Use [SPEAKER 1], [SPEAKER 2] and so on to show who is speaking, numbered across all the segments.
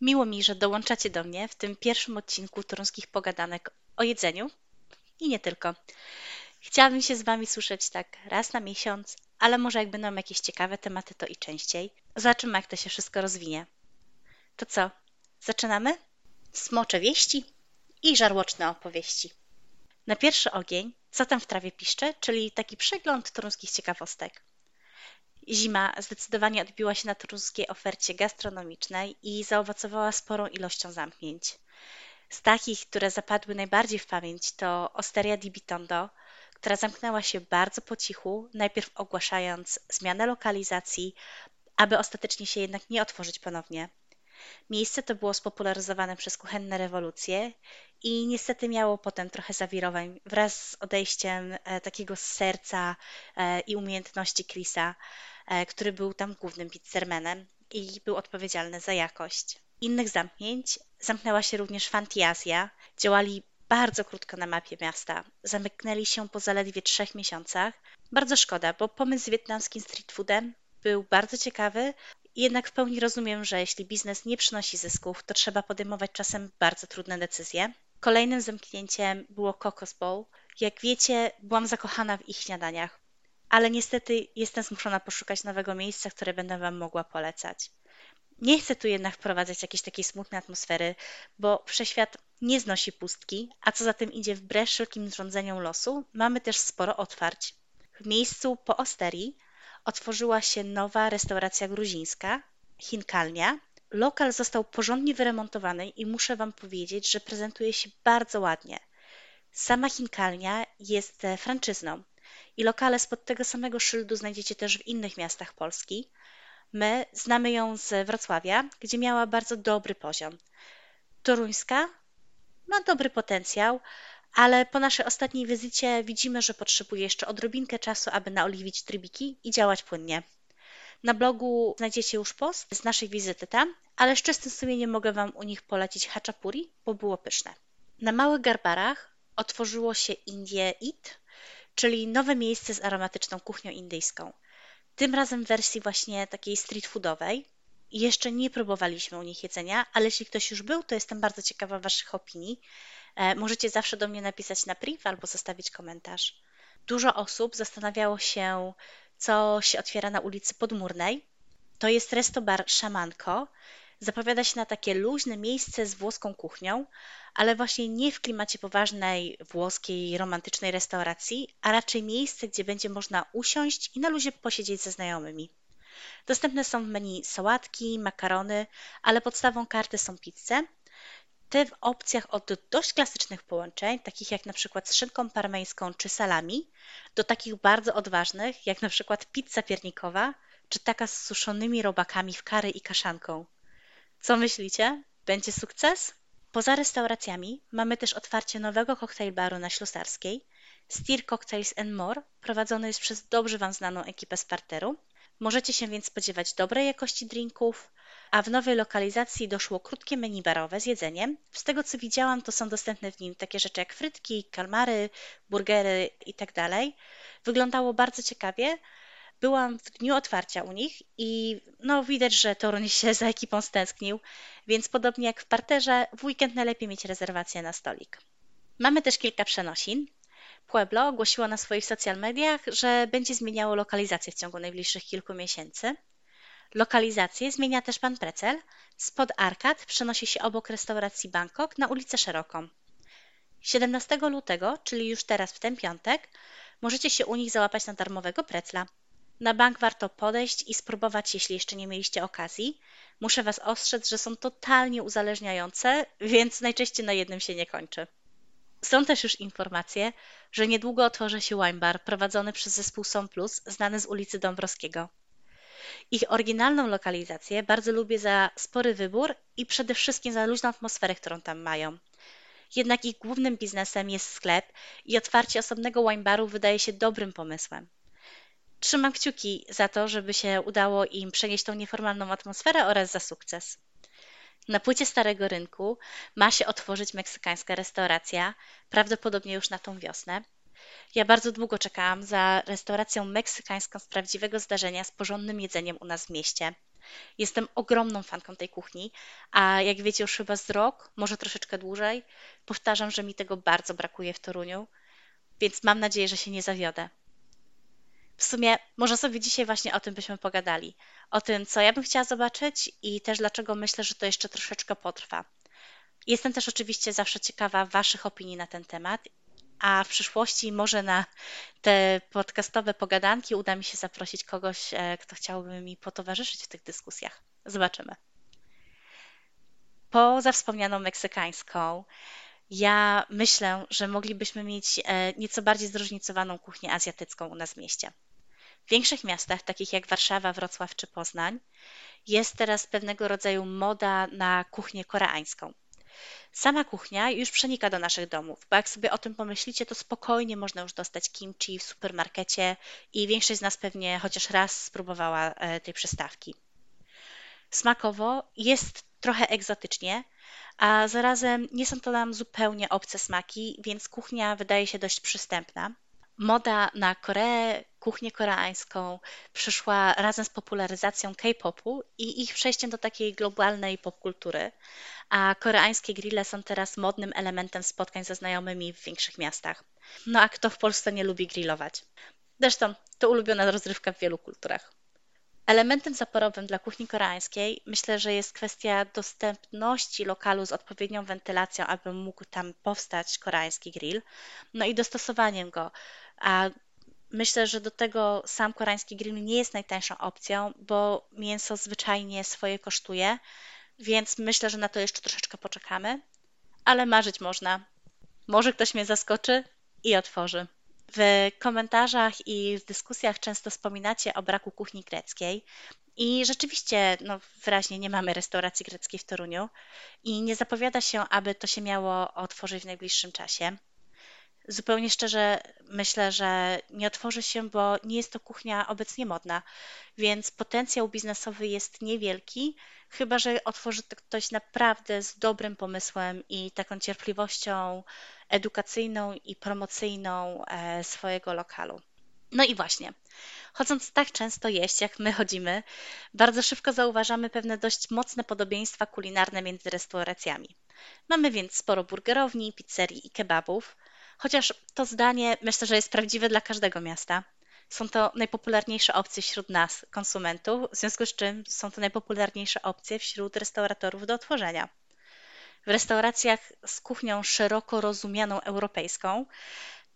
[SPEAKER 1] Miło mi, że dołączacie do mnie w tym pierwszym odcinku Toruńskich Pogadanek o jedzeniu i nie tylko. Chciałabym się z Wami słyszeć tak raz na miesiąc, ale może jak będą jakieś ciekawe tematy, to i częściej. Zobaczymy, jak to się wszystko rozwinie. To co, zaczynamy? Smocze wieści i żarłoczne opowieści. Na pierwszy ogień, co tam w trawie piszcze, czyli taki przegląd toruńskich ciekawostek. Zima zdecydowanie odbiła się na toruńskiej ofercie gastronomicznej i zaowocowała sporą ilością zamknięć. Z takich, które zapadły najbardziej w pamięć, to Osteria di Bitondo, która zamknęła się bardzo po cichu, najpierw ogłaszając zmianę lokalizacji, aby ostatecznie się jednak nie otworzyć ponownie. Miejsce to było spopularyzowane przez kuchenne rewolucje i niestety miało potem trochę zawirowań wraz z odejściem e, takiego serca e, i umiejętności Chrisa, e, który był tam głównym pizzermanem i był odpowiedzialny za jakość. Innych zamknięć zamknęła się również Fantiazja. Działali bardzo krótko na mapie miasta. Zamknęli się po zaledwie trzech miesiącach. Bardzo szkoda, bo pomysł z wietnamskim street foodem był bardzo ciekawy, jednak w pełni rozumiem, że jeśli biznes nie przynosi zysków, to trzeba podejmować czasem bardzo trudne decyzje. Kolejnym zamknięciem było Cocos Bowl. Jak wiecie, byłam zakochana w ich śniadaniach, ale niestety jestem zmuszona poszukać nowego miejsca, które będę Wam mogła polecać. Nie chcę tu jednak wprowadzać jakiejś takiej smutnej atmosfery, bo wszechświat nie znosi pustki, a co za tym idzie wbrew wszelkim zrządzeniom losu, mamy też sporo otwarć. W miejscu po Osterii otworzyła się nowa restauracja gruzińska, Chinkalnia. Lokal został porządnie wyremontowany i muszę Wam powiedzieć, że prezentuje się bardzo ładnie. Sama Chinkalnia jest franczyzną i lokale spod tego samego szyldu znajdziecie też w innych miastach Polski. My znamy ją z Wrocławia, gdzie miała bardzo dobry poziom. Toruńska ma dobry potencjał, ale po naszej ostatniej wizycie widzimy, że potrzebuje jeszcze odrobinkę czasu, aby naoliwić trybiki i działać płynnie. Na blogu znajdziecie już post z naszej wizyty tam, ale z czystym sumieniem mogę Wam u nich polecić haczapuri, bo było pyszne. Na Małych Garbarach otworzyło się Indie Eat, czyli nowe miejsce z aromatyczną kuchnią indyjską. Tym razem w wersji właśnie takiej street foodowej. Jeszcze nie próbowaliśmy u nich jedzenia, ale jeśli ktoś już był, to jestem bardzo ciekawa Waszych opinii. E, możecie zawsze do mnie napisać na priv albo zostawić komentarz. Dużo osób zastanawiało się, co się otwiera na ulicy Podmurnej. To jest restobar Szamanko. Zapowiada się na takie luźne miejsce z włoską kuchnią, ale właśnie nie w klimacie poważnej włoskiej, romantycznej restauracji, a raczej miejsce, gdzie będzie można usiąść i na luzie posiedzieć ze znajomymi. Dostępne są w menu sałatki, makarony, ale podstawą karty są pizze, te w opcjach od dość klasycznych połączeń, takich jak na przykład z szynką parmeńską czy salami, do takich bardzo odważnych, jak na przykład pizza piernikowa, czy taka z suszonymi robakami w kary i kaszanką. Co myślicie? Będzie sukces? Poza restauracjami mamy też otwarcie nowego koktajl baru na Ślusarskiej. Steer Cocktails and More prowadzony jest przez dobrze Wam znaną ekipę z parteru. Możecie się więc spodziewać dobrej jakości drinków, a w nowej lokalizacji doszło krótkie menu barowe z jedzeniem. Z tego co widziałam, to są dostępne w nim takie rzeczy jak frytki, kalmary, burgery itd. Tak Wyglądało bardzo ciekawie. Byłam w dniu otwarcia u nich i no widać, że Toruń się za ekipą stęsknił, więc podobnie jak w parterze, w weekend najlepiej mieć rezerwację na stolik. Mamy też kilka przenosin. Pueblo ogłosiło na swoich social mediach, że będzie zmieniało lokalizację w ciągu najbliższych kilku miesięcy. Lokalizację zmienia też pan Precel. Spod arkad przenosi się obok restauracji Bangkok na ulicę Szeroką. 17 lutego, czyli już teraz w ten piątek, możecie się u nich załapać na darmowego precla. Na bank warto podejść i spróbować, jeśli jeszcze nie mieliście okazji. Muszę Was ostrzec, że są totalnie uzależniające, więc najczęściej na jednym się nie kończy. Są też już informacje, że niedługo otworzy się wine bar prowadzony przez zespół Som Plus, znany z ulicy Dąbrowskiego. Ich oryginalną lokalizację bardzo lubię za spory wybór i przede wszystkim za luźną atmosferę, którą tam mają. Jednak ich głównym biznesem jest sklep i otwarcie osobnego wine baru wydaje się dobrym pomysłem. Trzymam kciuki za to, żeby się udało im przenieść tą nieformalną atmosferę oraz za sukces. Na płycie Starego Rynku ma się otworzyć meksykańska restauracja, prawdopodobnie już na tą wiosnę. Ja bardzo długo czekałam za restauracją meksykańską z prawdziwego zdarzenia z porządnym jedzeniem u nas w mieście. Jestem ogromną fanką tej kuchni, a jak wiecie już chyba z rok, może troszeczkę dłużej, powtarzam, że mi tego bardzo brakuje w Toruniu, więc mam nadzieję, że się nie zawiodę. W sumie może sobie dzisiaj właśnie o tym byśmy pogadali. O tym, co ja bym chciała zobaczyć i też dlaczego myślę, że to jeszcze troszeczkę potrwa. Jestem też oczywiście zawsze ciekawa Waszych opinii na ten temat, a w przyszłości może na te podcastowe pogadanki uda mi się zaprosić kogoś, e, kto chciałby mi potowarzyszyć w tych dyskusjach. Zobaczymy. Poza wspomnianą meksykańską, ja myślę, że moglibyśmy mieć e, nieco bardziej zróżnicowaną kuchnię azjatycką u nas w mieście. W większych miastach, takich jak Warszawa, Wrocław czy Poznań, jest teraz pewnego rodzaju moda na kuchnię koreańską. Sama kuchnia już przenika do naszych domów, bo jak sobie o tym pomyślicie, to spokojnie można już dostać kimchi w supermarkecie i większość z nas pewnie chociaż raz spróbowała e, tej przystawki. Smakowo jest trochę egzotycznie, a zarazem nie są to nam zupełnie obce smaki, więc kuchnia wydaje się dość przystępna. Moda na Koreę, kuchnię koreańską przyszła razem z popularyzacją K-popu i ich przejściem do takiej globalnej popkultury, a koreańskie grille są teraz modnym elementem spotkań ze znajomymi w większych miastach. No a kto w Polsce nie lubi grillować? Zresztą to ulubiona rozrywka w wielu kulturach. Elementem zaporowym dla kuchni koreańskiej myślę, że jest kwestia dostępności lokalu z odpowiednią wentylacją, aby mógł tam powstać koreański grill, no i dostosowaniem go. A myślę, że do tego sam koreański grill nie jest najtańszą opcją, bo mięso zwyczajnie swoje kosztuje, więc myślę, że na to jeszcze troszeczkę poczekamy, ale marzyć można. Może ktoś mnie zaskoczy i otworzy. W komentarzach i w dyskusjach często wspominacie o braku kuchni greckiej. I rzeczywiście, no, wyraźnie nie mamy restauracji greckiej w Toruniu i nie zapowiada się, aby to się miało otworzyć w najbliższym czasie. Zupełnie szczerze myślę, że nie otworzy się, bo nie jest to kuchnia obecnie modna, więc potencjał biznesowy jest niewielki, chyba że otworzy to ktoś naprawdę z dobrym pomysłem i taką cierpliwością edukacyjną i promocyjną e, swojego lokalu. No i właśnie, chodząc tak często jeść, jak my chodzimy, bardzo szybko zauważamy pewne dość mocne podobieństwa kulinarne między restauracjami. Mamy więc sporo burgerowni, pizzerii i kebabów, chociaż to zdanie myślę, że jest prawdziwe dla każdego miasta. Są to najpopularniejsze opcje wśród nas, konsumentów, w związku z czym są to najpopularniejsze opcje wśród restauratorów do otworzenia. W restauracjach z kuchnią szeroko rozumianą europejską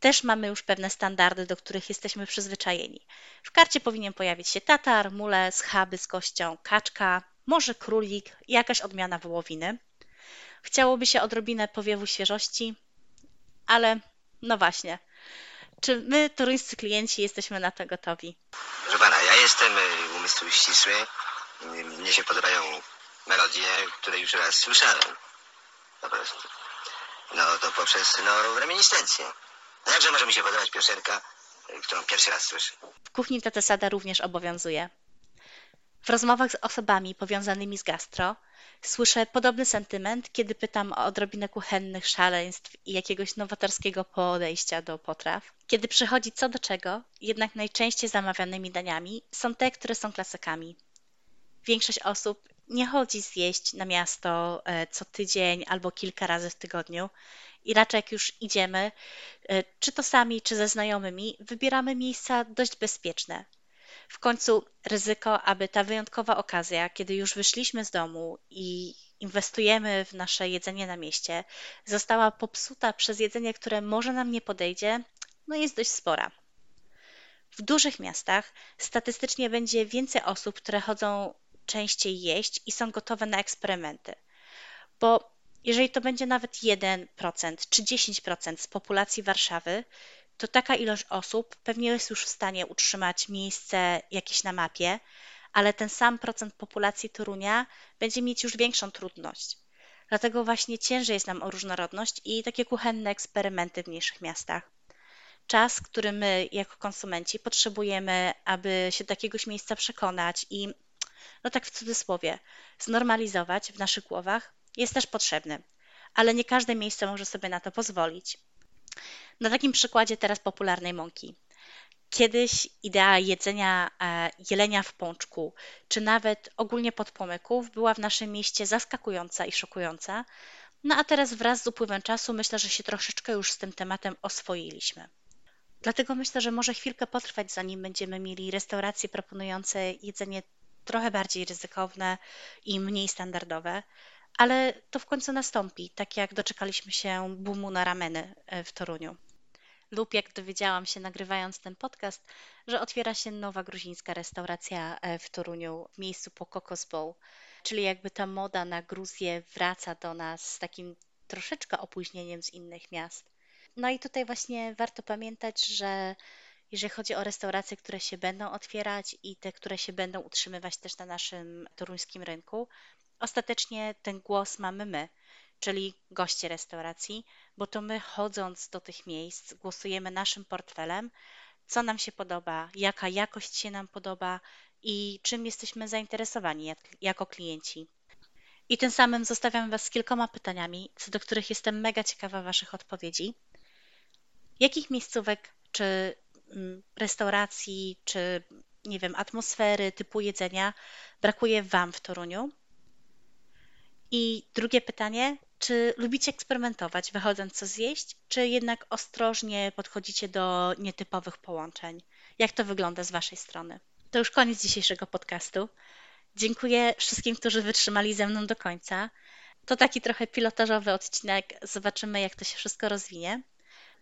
[SPEAKER 1] też mamy już pewne standardy, do których jesteśmy przyzwyczajeni. W karcie powinien pojawić się tatar, mule, schaby z kością, kaczka, może królik, jakaś odmiana wołowiny. Chciałoby się odrobinę powiewu świeżości, ale no właśnie, czy my, toruńscy klienci, jesteśmy na to gotowi?
[SPEAKER 2] Proszę pana, ja jestem y, umysł ścisły. Mnie się podobają melodie, które już raz słyszałem. Po prostu. No to poprzez no, reminiscencję. No jakże może mi się podobać piosenka, y, którą pierwszy raz słyszę?
[SPEAKER 1] W kuchni ta zasada również obowiązuje. W rozmowach z osobami powiązanymi z gastro Słyszę podobny sentyment, kiedy pytam o odrobinę kuchennych szaleństw i jakiegoś nowatorskiego podejścia do potraw. Kiedy przychodzi co do czego, jednak najczęściej zamawianymi daniami są te, które są klasykami. Większość osób nie chodzi zjeść na miasto e, co tydzień albo kilka razy w tygodniu i raczej jak już idziemy, e, czy to sami, czy ze znajomymi, wybieramy miejsca dość bezpieczne, w końcu ryzyko, aby ta wyjątkowa okazja, kiedy już wyszliśmy z domu i inwestujemy w nasze jedzenie na mieście, została popsuta przez jedzenie, które może nam nie podejdzie, no jest dość spora. W dużych miastach statystycznie będzie więcej osób, które chodzą częściej jeść i są gotowe na eksperymenty. Bo jeżeli to będzie nawet 1% czy 10% z populacji Warszawy, to taka ilość osób pewnie jest już w stanie utrzymać miejsce jakieś na mapie, ale ten sam procent populacji Torunia będzie mieć już większą trudność. Dlatego właśnie ciężej jest nam o różnorodność i takie kuchenne eksperymenty w mniejszych miastach. Czas, który my jako konsumenci potrzebujemy, aby się do jakiegoś miejsca przekonać i, no tak w cudzysłowie, znormalizować w naszych głowach, jest też potrzebny. Ale nie każde miejsce może sobie na to pozwolić. Na takim przykładzie teraz popularnej mąki. Kiedyś idea jedzenia e, jelenia w pączku, czy nawet ogólnie podpomyków była w naszym mieście zaskakująca i szokująca. No a teraz wraz z upływem czasu myślę, że się troszeczkę już z tym tematem oswoiliśmy. Dlatego myślę, że może chwilkę potrwać, zanim będziemy mieli restauracje proponujące jedzenie trochę bardziej ryzykowne i mniej standardowe, ale to w końcu nastąpi, tak jak doczekaliśmy się boomu na rameny e, w Toruniu. Lub jak dowiedziałam się nagrywając ten podcast, że otwiera się nowa gruzińska restauracja e, w Toruniu w miejscu po Kokos Bowl, czyli jakby ta moda na Gruzję wraca do nas z takim troszeczkę opóźnieniem z innych miast. No i tutaj właśnie warto pamiętać, że jeżeli chodzi o restauracje, które się będą otwierać i te, które się będą utrzymywać też na naszym toruńskim rynku, ostatecznie ten głos mamy my, czyli goście restauracji, bo to my chodząc do tych miejsc głosujemy naszym portfelem, co nam się podoba, jaka jakość się nam podoba i czym jesteśmy zainteresowani jak, jako klienci. I tym samym zostawiam Was z kilkoma pytaniami, co do których jestem mega ciekawa Waszych odpowiedzi. Jakich miejscówek czy mm, restauracji, czy nie wiem, atmosfery, typu jedzenia brakuje Wam w Toruniu? I drugie pytanie, czy lubicie eksperymentować, wychodząc co zjeść, czy jednak ostrożnie podchodzicie do nietypowych połączeń? Jak to wygląda z Waszej strony? To już koniec dzisiejszego podcastu. Dziękuję wszystkim, którzy wytrzymali ze mną do końca. To taki trochę pilotażowy odcinek. Zobaczymy, jak to się wszystko rozwinie.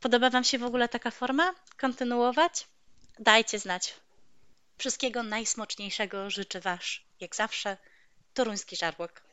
[SPEAKER 1] Podoba Wam się w ogóle taka forma? Kontynuować? Dajcie znać. Wszystkiego najsmoczniejszego życzę Wasz, jak zawsze, toruński żarłok.